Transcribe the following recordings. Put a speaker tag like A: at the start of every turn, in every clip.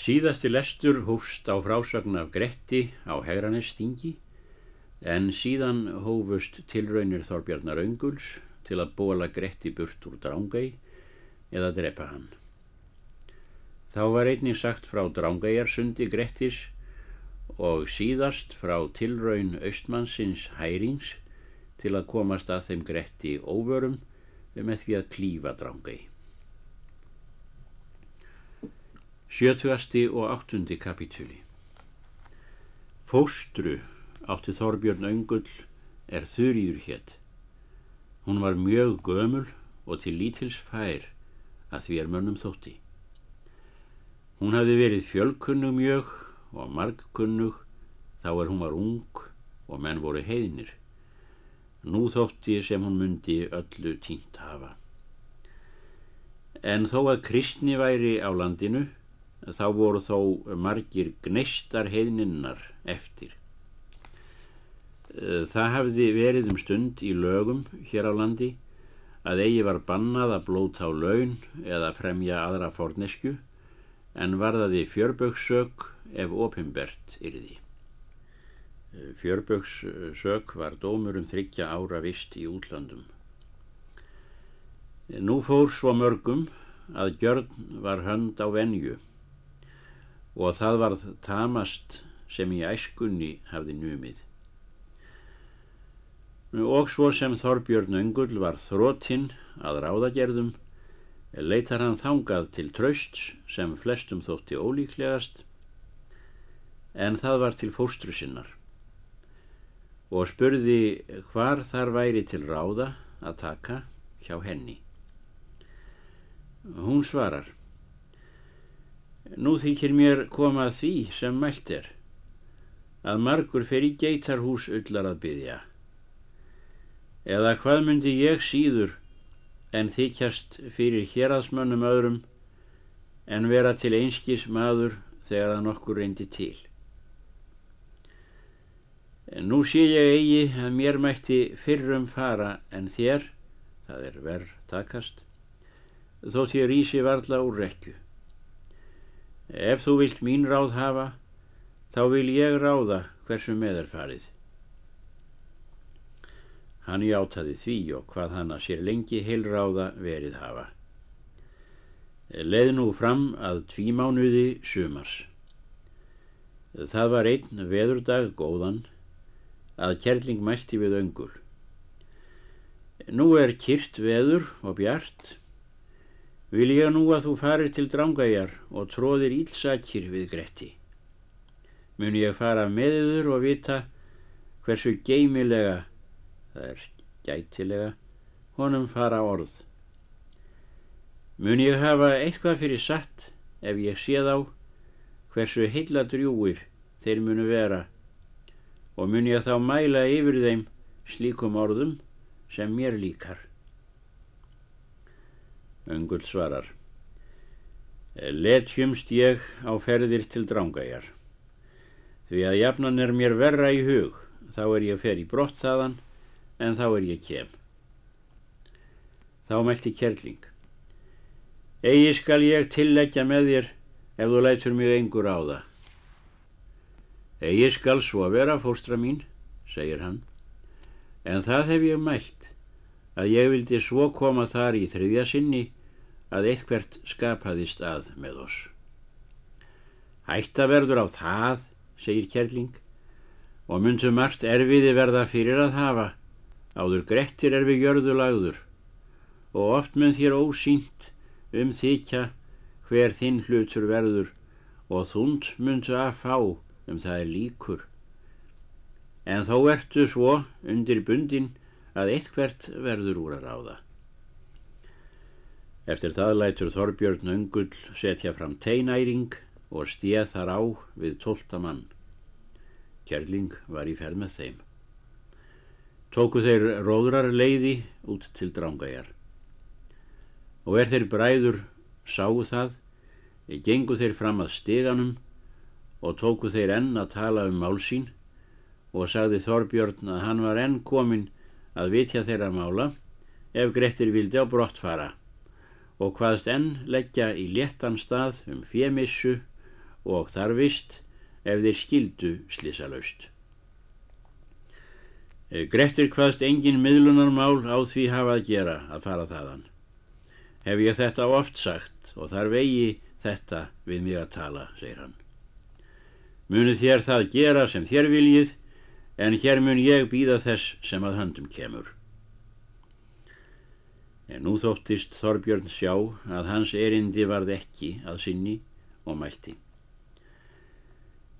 A: Síðasti lestur hófst á frásagn af Gretti á Hegranesþingi en síðan hófust tilraunir Þorbjarnar Önguls til að bóla Gretti burt úr Drángæi eða drepa hann. Þá var einnig sagt frá Drángæjarsundi Grettis og síðast frá tilraun austmannsins Hærings til að komast að þeim Gretti óvörum með því að klífa Drángæi. Sjötugasti og áttundi kapitúli Fóstru átti Þorbjörn Öngull er þurýður hétt. Hún var mjög gömul og til lítils fær að því er mönnum þótti. Hún hafi verið fjölkunnug mjög og margkunnug þá er hún var ung og menn voru heiðnir. Nú þótti sem hún myndi öllu tínt hafa. En þó að kristni væri á landinu þá voru þó margir gneistar heiðninnar eftir. Eh, það hafði verið um stund í lögum hér á landi að eigi var bannað að blóta á laun eða fremja aðra fornesku en varðaði fjörbökssök ef opimbert yrði. Eh, Fjörbökssök var dómur um þryggja ára vist í útlandum. Nú fór svo mörgum að gjörn var hönd á venju og það varð tamast sem í æskunni hafði numið. Og svo sem Þorbjörn Öngull var þróttinn að ráðagerðum, leitar hann þangað til trausts sem flestum þótti ólíklegast, en það var til fóstru sinnar og spurði hvar þar væri til ráða að taka hjá henni. Hún svarar Nú þykir mér koma því sem mælt er, að margur fer í geitarhús ullar að byggja. Eða hvað myndi ég síður en þykjast fyrir héraðsmönnum öðrum en vera til einskis maður þegar það nokkur reyndi til. Nú sé ég eigi að mér mætti fyrrum fara en þér, það er verð takast, þótt ég rísi varla úr rekju. Ef þú vilt mín ráð hafa, þá vil ég ráða hversu með er farið. Hann játaði því og hvað hann að sér lengi heilráða verið hafa. Leð nú fram að tvímánuði sumars. Það var einn veðurdag góðan að kjerling mælti við öngul. Nú er kyrt veður og bjart Vil ég nú að þú farir til drangæjar og tróðir ílsakir við Gretti. Mun ég fara með yður og vita hversu geimilega, það er gætilega, honum fara orð. Mun ég hafa eitthvað fyrir satt ef ég sé þá hversu heilla drjúir þeir munu vera og mun ég þá mæla yfir þeim slíkum orðum sem mér líkar. Öngull svarar. Letjumst ég á ferðir til drángæjar. Því að jafnan er mér verra í hug, þá er ég fer í brott þaðan, en þá er ég kem. Þá meldi Kjerling. Egi skal ég tilleggja með þér ef þú lætur mjög engur á það. Egi skal svo vera, fóstra mín, segir hann, en það hef ég mælt að ég vildi svo koma þar í þriðja sinni að eitthvert skapaðist að með oss. Hætta verður á það, segir Kjerling, og myndum margt erfiði verða fyrir að hafa, áður grettir er við gjörðu lagður, og oft mynd þér ósýnt um þykja hver þinn hlutur verður, og þúnd myndu að fá um það er líkur. En þó ertu svo undir bundin að eitthvert verður úr að ráða. Eftir það lætur Þorbjörn Öngull setja fram teinæring og stéð þar á við tólta mann. Kjærling var í ferð með þeim. Tóku þeir róðrar leiði út til drángæjar. Og er þeir bræður sáu það, gengu þeir fram að steganum og tóku þeir enn að tala um málsín og sagði Þorbjörn að hann var enn komin að vitja þeirra mála ef Grettir vildi á brott fara og hvaðst enn leggja í léttan stað um fjemissu og þarvist ef þeir skildu slísalaust. Grettir hvaðst engin miðlunarmál á því hafa að gera að fara þaðan. Hef ég þetta oft sagt og þar vegi þetta við mig að tala, segir hann. Munu þér það gera sem þér viljið, en hér mun ég býða þess sem að höndum kemur. En nú þóttist Þorbjörn sjá að hans erindi varð ekki að sinni og mælti.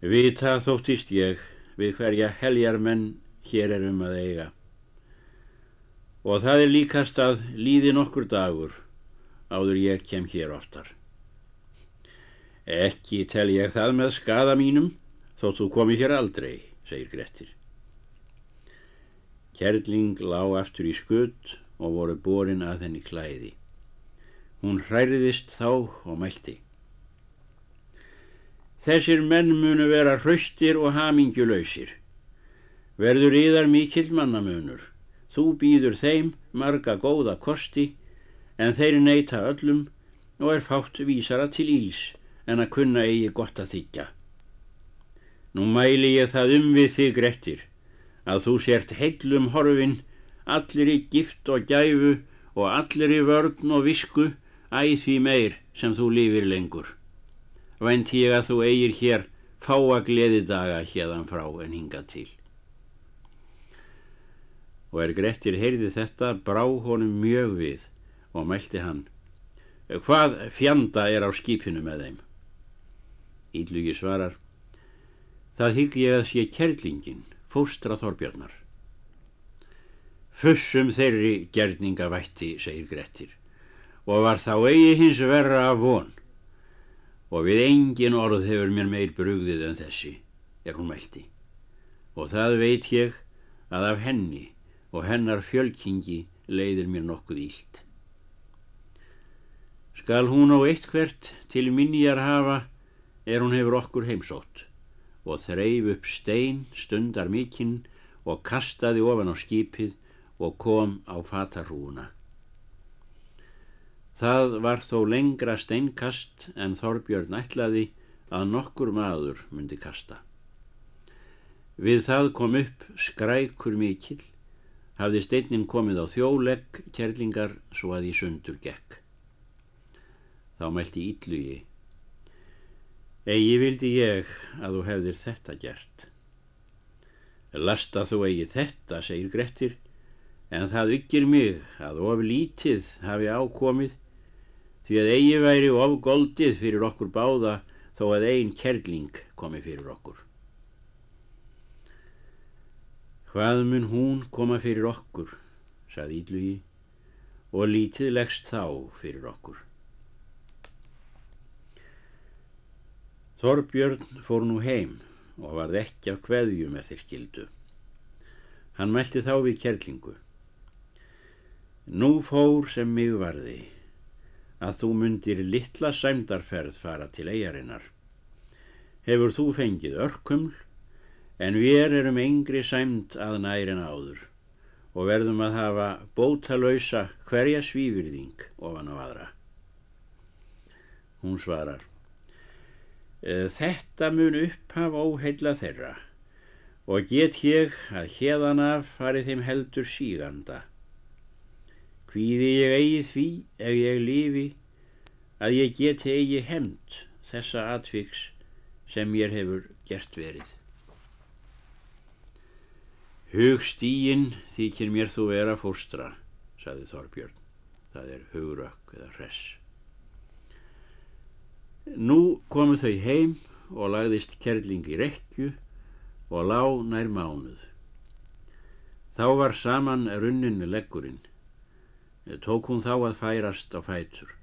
A: Vita þóttist ég við hverja heljar menn hér er um að eiga. Og það er líkast að líði nokkur dagur áður ég kem hér oftar. Ekki tel ég það með skada mínum þótt þú komi hér aldrei, segir Grettir. Kjerling lág aftur í skutt og voru borin að henni klæði. Hún hræriðist þá og mælti. Þessir menn munu vera hraustir og hamingjulausir. Verður yðar mikill mannamunur. Þú býður þeim marga góða kosti en þeir neyta öllum og er fátt vísara til ís en að kunna eigi gott að þykja. Nú mæli ég það um við þig grettir að þú sért heillum horfin allir í gift og gæfu og allir í vörn og visku æð því meir sem þú lífir lengur. Vænt ég að þú eigir hér fáa gleðidaga hérðan frá en hinga til. Og er Grettir heyrði þetta brá honum mjög við og mælti hann. Hvað fjanda er á skipinu með þeim? Ídlugi svarar. Það hygg ég að sé kerlingin, fóstra Þorbjörnar. Fussum þeirri gerningavætti, segir Grettir, og var þá eigi hins verra af von. Og við engin orð hefur mér meir brugðið en þessi, er hún mælti. Og það veit ég að af henni og hennar fjölkingi leiðir mér nokkuð ílt. Skal hún á eitt hvert til minjar hafa er hún hefur okkur heimsótt og þreif upp stein stundar mikinn og kastaði ofan á skipið og kom á fatarhúuna. Það var þó lengra steinkast en Þorbjörn ætlaði að nokkur maður myndi kasta. Við það kom upp skrækur mikill, hafði steinin komið á þjólegg kærlingar svo að í sundur gekk. Þá mælti ítlugi. Egi vildi ég að þú hefðir þetta gert. Lasta þú eigi þetta, segir Grettir, en það ykkir mig að of lítið hafi ákomið því að eigi væri of goldið fyrir okkur báða þó að ein kerling komi fyrir okkur. Hvað mun hún koma fyrir okkur, sagði Ídlugi, og lítið leggst þá fyrir okkur. Þorbjörn fór nú heim og varð ekki af hverjum eftir skildu. Hann mælti þá við kerlingu. Nú fór sem mig varði að þú myndir litla sæmdarferð fara til eigarinnar. Hefur þú fengið örkuml en við erum engri sæmd að nærin áður og verðum að hafa bótalausa hverja svífyrðing ofan á aðra. Hún svarar Þetta mun upphafa óheila þeirra og get ég að hérðan af farið þeim heldur síganda Hvíði ég eigi því ef ég lífi að ég geti eigi hemmt þessa atviks sem mér hefur gert verið. Hugstíinn þykir mér þú vera fóstra, saði Þorbjörn. Það er hugrökk eða hress. Nú komu þau heim og lagðist kerling í rekju og lá nær mánuð. Þá var saman runnin leggurinn tók hún þá að færast á fætur.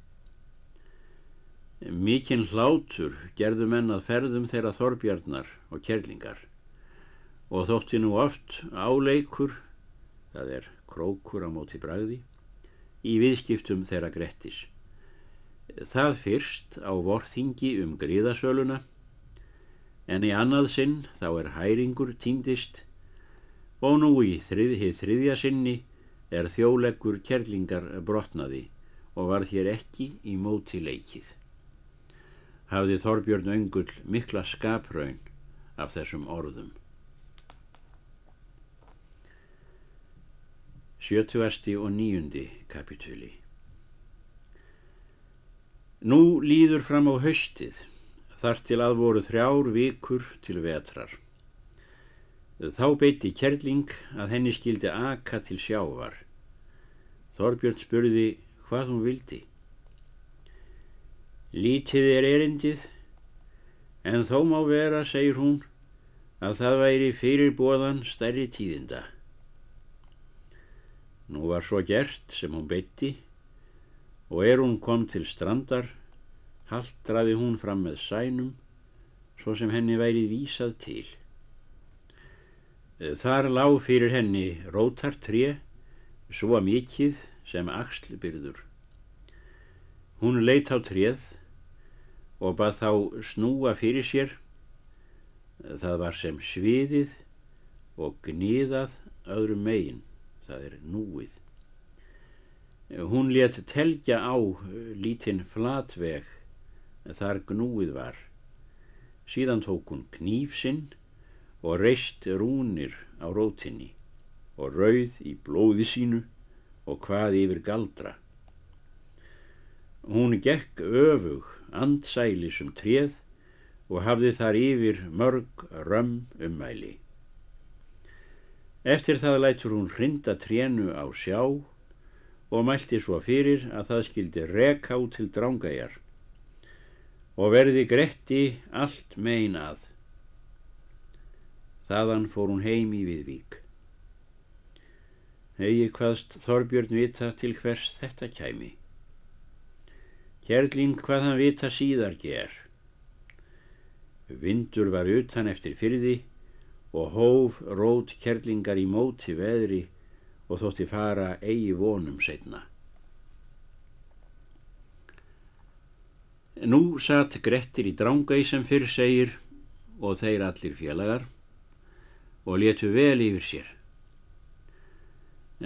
A: Mikinn hlátur gerðu menn að ferðum þeirra þorbjarnar og kerlingar og þótti nú oft áleikur, það er krókur á móti bræði, í viðskiptum þeirra grettis. Það fyrst á vorþingi um gríðasöluna, en í annað sinn þá er hæringur týndist og nú í þrið, þriðja sinni er þjóleggur kerlingar brotnaði og var hér ekki í móti leikið. hafði Þorbjörn Öngull mikla skapraun af þessum orðum. 70. og 9. kapitúli Nú líður fram á haustið, þar til að voru þrjár vikur til vetrar. Þá beitti Kjerling að henni skildi aka til sjávar. Þorbjörn spurði hvað hún vildi. Lítið er erindið, en þó má vera, segir hún, að það væri fyrir bóðan stærri tíðinda. Nú var svo gert sem hún beitti og er hún kom til strandar, haldraði hún fram með sænum, svo sem henni værið vísað til. Þar lág fyrir henni rótartré, svo mikið sem axlbyrður. Hún leitt á tréð og bað þá snúa fyrir sér. Það var sem sviðið og gníðað öðrum megin, það er núið. Hún let telja á lítinn flatveg þar gnúið var. Síðan tók hún kníf sinn og reist rúnir á rótinni og rauð í blóði sínu og hvað yfir galdra. Hún gekk öfug andsæli sem tréð og hafði þar yfir mörg römm ummæli. Eftir það lætur hún hrinda trénu á sjá og mælti svo fyrir að það skildi reka út til drángæjar og verði gretti allt mein að. Þaðan fór hún heim í Viðvík. Hegi hvaðst Þorbjörn vita til hvers þetta kæmi. Kjerlín hvað hann vita síðar ger. Vindur var utan eftir fyrði og hóf rót kjerlingar í móti veðri og þótti fara eigi vonum setna. Nú satt Grettir í drángæi sem fyrr segir og þeir allir félagar og letu vel yfir sér.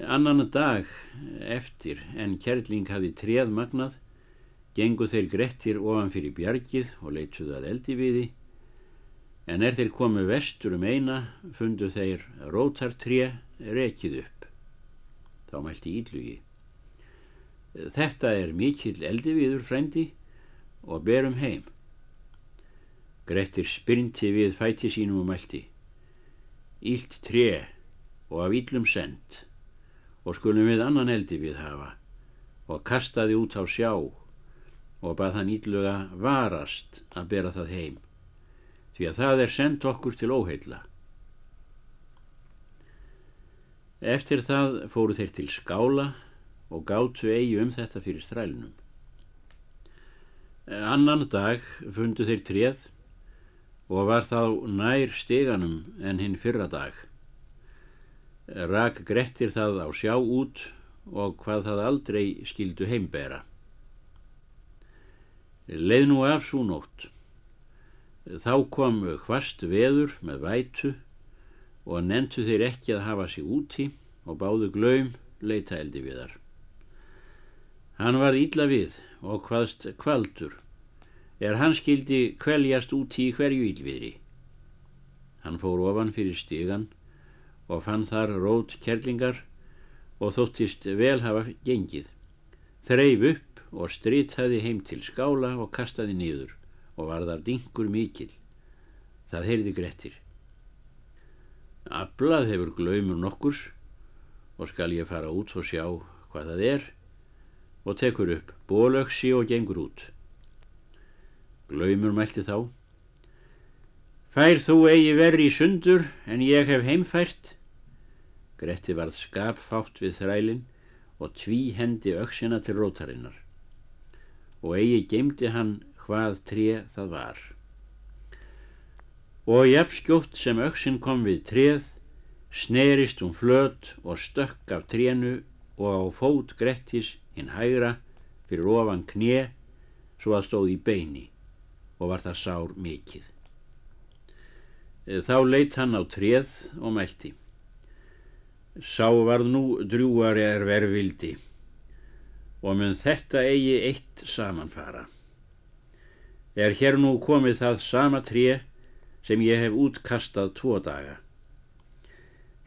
A: Annan dag eftir en Kjerling hafi treð magnað gengu þeir Grettir ofan fyrir bjargið og leituð að eldi viði en er þeir komu vestur um eina fundu þeir rótartré rekið upp þá mælti ídlugi. Þetta er mikill eldi viður frændi og berum heim. Grettir spyrnti við fæti sínum og mælti. Ílt tre og af íllum send og skulum við annan eldi við hafa og kastaði út á sjá og bað hann ídluga varast að bera það heim því að það er sendt okkur til óheila. Eftir það fóru þeir til skála og gátu eigi um þetta fyrir þrælunum. Annan dag fundu þeir treð og var þá nær steganum en hinn fyrra dag. Rak grettir það á sjá út og hvað það aldrei skildu heimbera. Leið nú af svo nótt. Þá kom hvast veður með vætu og nentu þeir ekki að hafa sig úti og báðu glaum leita eldi við þar. Hann var ítla við og hvaðst kvaldur, er hann skildi kveljast úti í hverju ílviðri. Hann fór ofan fyrir stígan og fann þar rót kerlingar og þóttist vel hafa gengið, þreif upp og stritaði heim til skála og kastaði nýður og var þar dingur mikill. Það heyrði grettir. Ablað hefur glaumur nokkurs og skal ég fara út og sjá hvað það er og tekur upp bólöksi og gengur út. Glaumur mælti þá. Fær þú eigi verri í sundur en ég hef heimfært? Gretti varð skapfátt við þrælinn og tví hendi auksina til rótarinnar og eigi geimdi hann hvað tré það var og jafnskjótt sem auksin kom við tréð, snerist hún flöt og stökk af trénu og á fót Grettis hinn hægra fyrir ofan knje svo að stóð í beini og var það sár mikið. Þá leitt hann á tréð og mælti. Sá varð nú drjúari er verðvildi og mun þetta eigi eitt samanfara. er hér nú komið það sama tré sem ég hef útkastað tvo daga.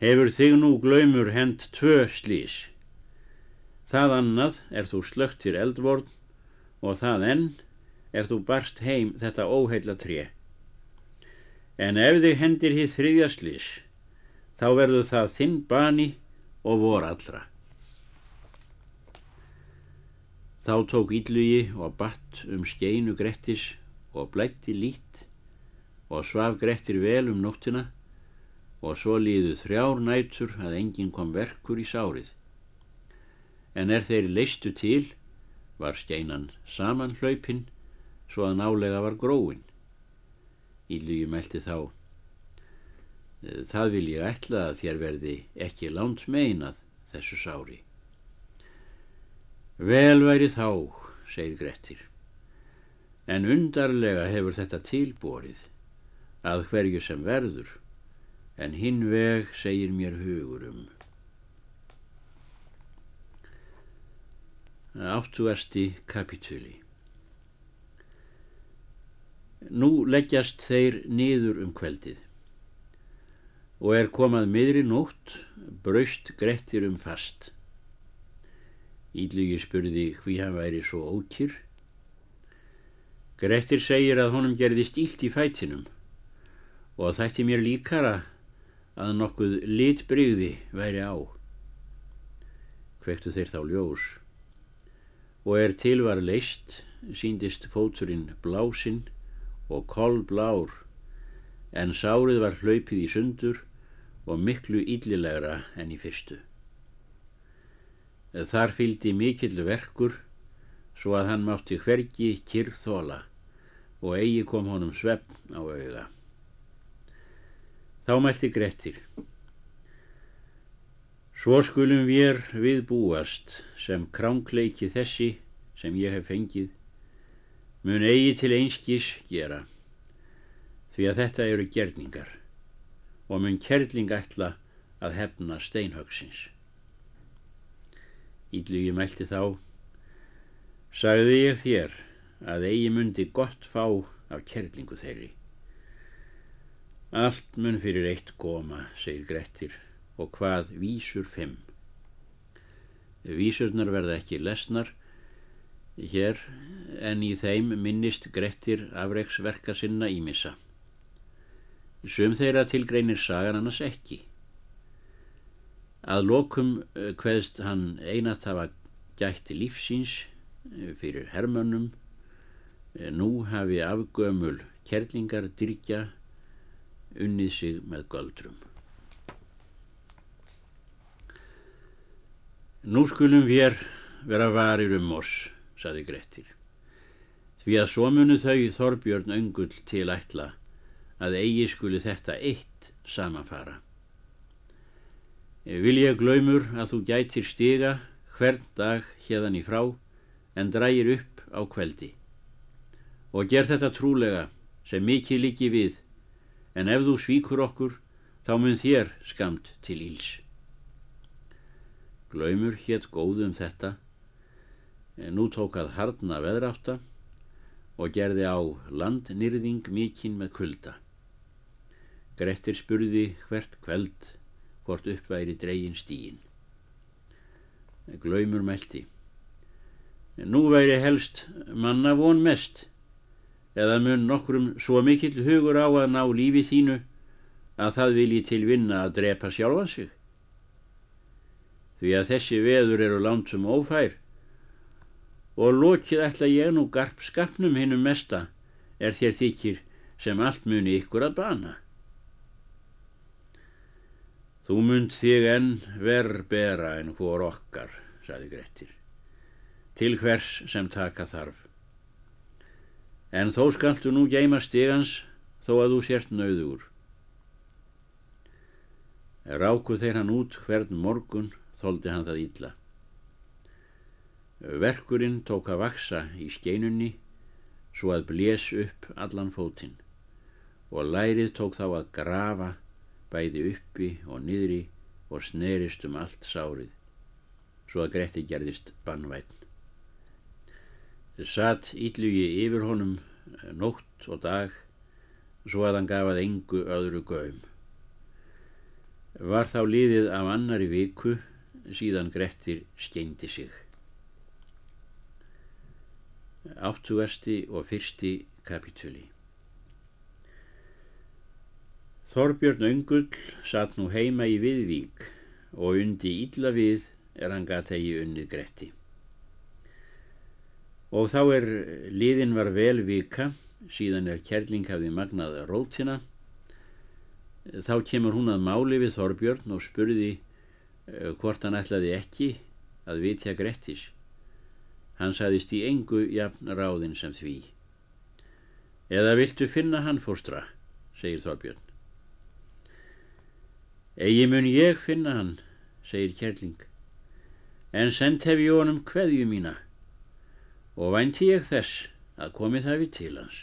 A: Hefur þig nú glaumur hend tvö slís. Það annað er þú slögtir eldvorn og það enn er þú barst heim þetta óheila tré. En ef þig hendir hitt þriðja slís, þá verður það þinn bani og vor allra. Þá tók Íllugi og batt um skeinu Grettis og blætti lít og svaf Grettir vel um nóttina og svo líðu þrjár nætur að enginn kom verkur í sárið. En er þeir leistu til, var skeinan saman hlaupinn svo að nálega var gróin. Íllugi meldi þá, það vil ég ætla að þér verði ekki lánt meinað þessu sári. Vel væri þá, segir Grettir, en undarlega hefur þetta tilborið að hverju sem verður, en hinn veg segir mér hugurum. Áttuasti kapitúli Nú leggjast þeir niður um kveldið og er komað miðri nótt, braust Grettir um fast. Ídlugi spurði hví hann væri svo ókýr. Grettir segir að honum gerði stílt í fætinum og þætti mér líkara að nokkuð litbrygði væri á. Kvektu þeir þá ljós og er tilvar leist síndist fóturinn blásinn og kolblár en sárið var hlaupið í sundur og miklu íllilegra enn í fyrstu. Þar fylgdi mikill verkur svo að hann mátti hvergi kyrþóla og eigi kom honum svefn á auða. Þá mælti Grettir. Svo skulum við við búast sem kránkleiki þessi sem ég hef fengið mun eigi til einskís gera því að þetta eru gerningar og mun kerling ætla að hefna steinhögsins. Ídlugi mælti þá, sagði ég þér að eigi mundi gott fá af kerlingu þeirri. Allt mun fyrir eitt góma, segir Grettir, og hvað vísur fimm. Vísurnar verða ekki lesnar hér en í þeim minnist Grettir afreiksverka sinna ímissa. Sum þeirra tilgreinir sagan annars ekki. Að lokum hveðst eh, hann einat hafa gætti lífsíns eh, fyrir hermönnum, eh, nú hafi afgömul kerlingar dyrkja unnið sig með göldrum. Nú skulum við vera varir um oss, saði Grettir, því að svo munu þau Þorbjörn öngull til ætla að eigi skuli þetta eitt samanfara. Vil ég glaumur að þú gætir stiga hvern dag hérðan í frá en drægir upp á kveldi. Og ger þetta trúlega sem mikið líki við en ef þú svíkur okkur þá mun þér skamt til íls. Glaumur hétt góðum þetta en nú tókað hardna veðráta og gerði á landnýrðing mikinn með kulda. Grettir spurði hvert kveld hvort uppværi dregin stíin. Glaumur meldi. Nú væri helst manna von mest, eða mun nokkrum svo mikill hugur á að ná lífi þínu að það vilji til vinna að drepa sjálfan sig. Því að þessi veður eru langt sem ófær og lokið ætla ég nú garp skapnum hinnum mesta er þér þykir sem allt muni ykkur að bana. Þú mynd þig enn verð bera en hvor okkar, saði Grettir, til hvers sem taka þarf. En þó skaltu nú geima stigans þó að þú sért nauður. Ráku þeir hann út hvern morgun, þóldi hann það ítla. Verkurinn tók að vaksa í skeinunni svo að blés upp allan fótinn og lærið tók þá að grafa bæði uppi og niðri og snerist um allt sárið, svo að Gretti gerðist bannvætn. Satt íllugi yfir honum nótt og dag svo að hann gaf að engu öðru gaum. Var þá liðið af annari viku síðan Grettir skeindi sig. Áttugasti og fyrsti kapitúli Þorbjörn Öngull satt nú heima í Viðvík og undi illa við er hann gata í unnið Gretti. Og þá er liðin var vel vika, síðan er kærling hafði magnað rótina, þá kemur hún að máli við Þorbjörn og spurði uh, hvort hann ætlaði ekki að vitja Grettis. Hann saðist í engu jafn ráðin sem því. Eða viltu finna hann fóstra, segir Þorbjörn. Egi mun ég finna hann, segir Kjerling, en send hef ég honum hverju mína og vænti ég þess að komið hafi til hans.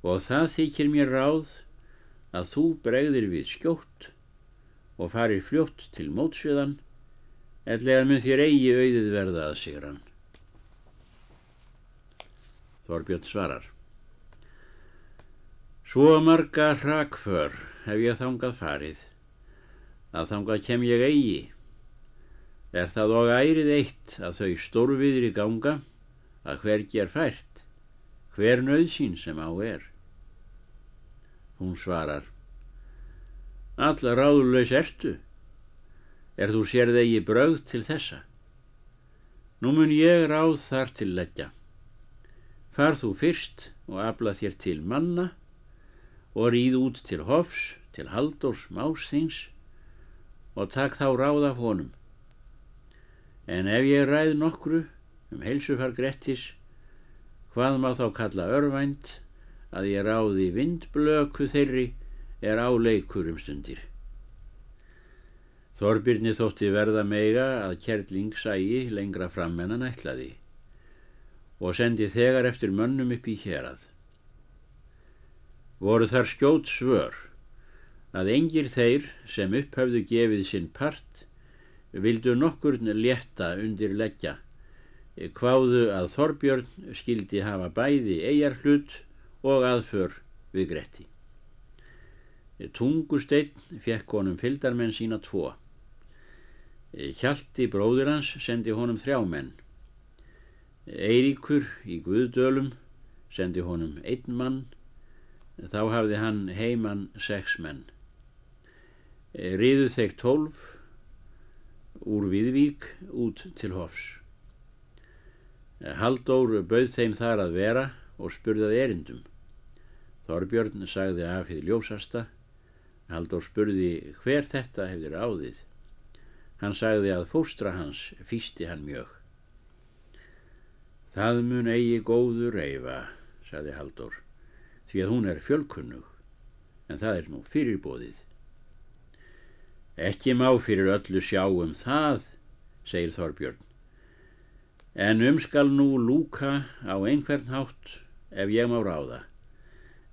A: Og það þykir mér ráð að þú bregðir við skjótt og farir fljótt til mótsviðan, ellegar mun þér eigi auðið verða að sigra hann. Þorbjörn svarar. Svo marga hrakför hef ég þangað farið, að þangað kem ég eigi. Er það og ærið eitt að þau stórviðir í ganga, að hvergi er fært, hver nöðsín sem á er. Hún svarar, Alla ráðulegs ertu, er þú sér þegi bröð til þessa. Nú mun ég ráð þar til leggja. Far þú fyrst og afla þér til manna og ríð út til hofs, til Haldórs Másþings og takk þá ráð af honum. En ef ég ræð nokkru um heilsufar Grettis, hvað má þá kalla örvænt að ég ráði vindblöku þeirri er áleikur um stundir. Þorbirni þótti verða meiga að kjerling sægi lengra fram en hann ætlaði og sendi þegar eftir mönnum upp í hérað voru þar skjót svör að engir þeir sem upphafðu gefið sinn part vildu nokkurn létta undir leggja hváðu að Þorbjörn skildi hafa bæði eigjar hlut og aðför við Gretti. Tungusteinn fekk honum fyldarmenn sína tvo. Hjalti bróður hans sendi honum þrjá menn. Eiríkur í Guðdölum sendi honum einn mann þá hafði hann heimann sex menn. Riðu þeir tólf úr Viðvík út til Hofs. Haldór bauð þeim þar að vera og spurðaði erindum. Þorbjörn sagði af því ljósasta. Haldór spurði hver þetta hefðir áðið. Hann sagði að fóstra hans fýsti hann mjög. Það mun eigi góður reyfa, sagði Haldór því að hún er fjölkunnug, en það er nú fyrirbóðið. Ekki má fyrir öllu sjá um það, segir Þorbjörn, en umskal nú lúka á einhvern hátt ef ég má ráða,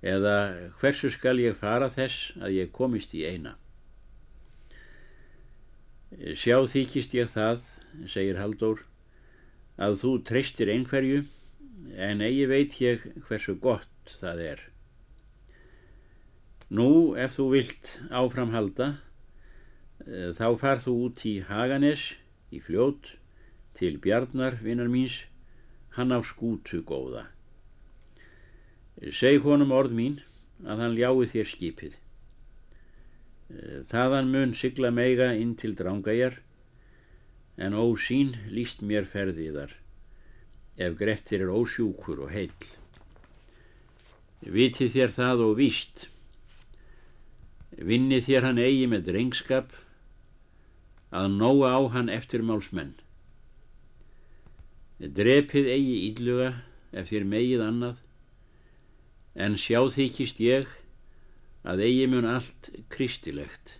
A: eða hversu skal ég fara þess að ég komist í eina. Sjá þykist ég það, segir Haldór, að þú treystir einhverju, en eigi veit ég hversu gott það er. Nú, ef þú vilt áframhalda, eh, þá far þú út í Haganes, í fljót, til Bjarnar, vinnar míns, hann á skútu góða. Seg honum orð mín að hann ljái þér skipið. Eh, þaðan mun sigla meiga inn til drángæjar, en ósín líst mér ferðiðar, ef Grettir er ósjúkur og heill. Vitið þér það og víst. Vinnið þér hann eigi með drengskap að nóa á hann eftir málsmenn. Drepið eigi ídluga ef þér megið annað en sjá þykist ég að eigi mun allt kristilegt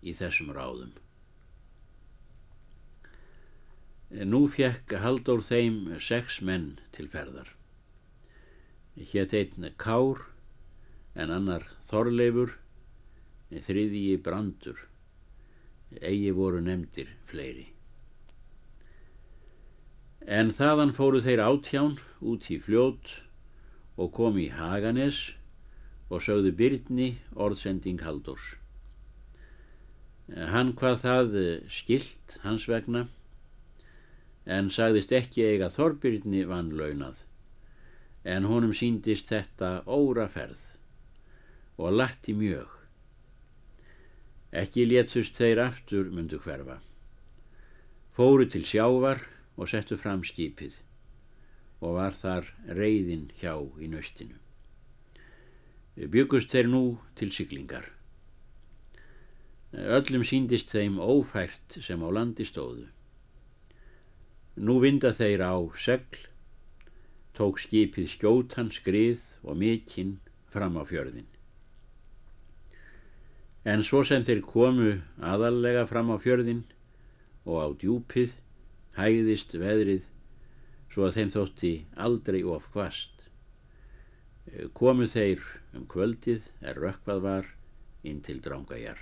A: í þessum ráðum. Nú fekk Haldur þeim sex menn til ferðar. Hétt einn Kár en annar Þorleifur þriðji Brandur. Eigi voru nefndir fleiri. En þaðan fóru þeir átján út í fljót og kom í Haganes og sögðu Byrni orðsending Haldórs. Hann hvað það skilt hans vegna en sagðist ekki eiga Þorbyrni vannlaunað en honum síndist þetta óraferð og latti mjög. Ekki létust þeir aftur myndu hverfa. Fóru til sjávar og settu fram skipið og var þar reyðin hjá í nöstinu. Byggust þeir nú til syklingar. Öllum síndist þeim ófært sem á landi stóðu. Nú vinda þeir á segl, tók skipið skjótan, skrið og mikinn fram á fjörðin. En svo sem þeir komu aðallega fram á fjörðin og á djúpið hægðist veðrið svo að þeim þótti aldrei of hvast. Komu þeir um kvöldið er rökkvað var inn til drangajar.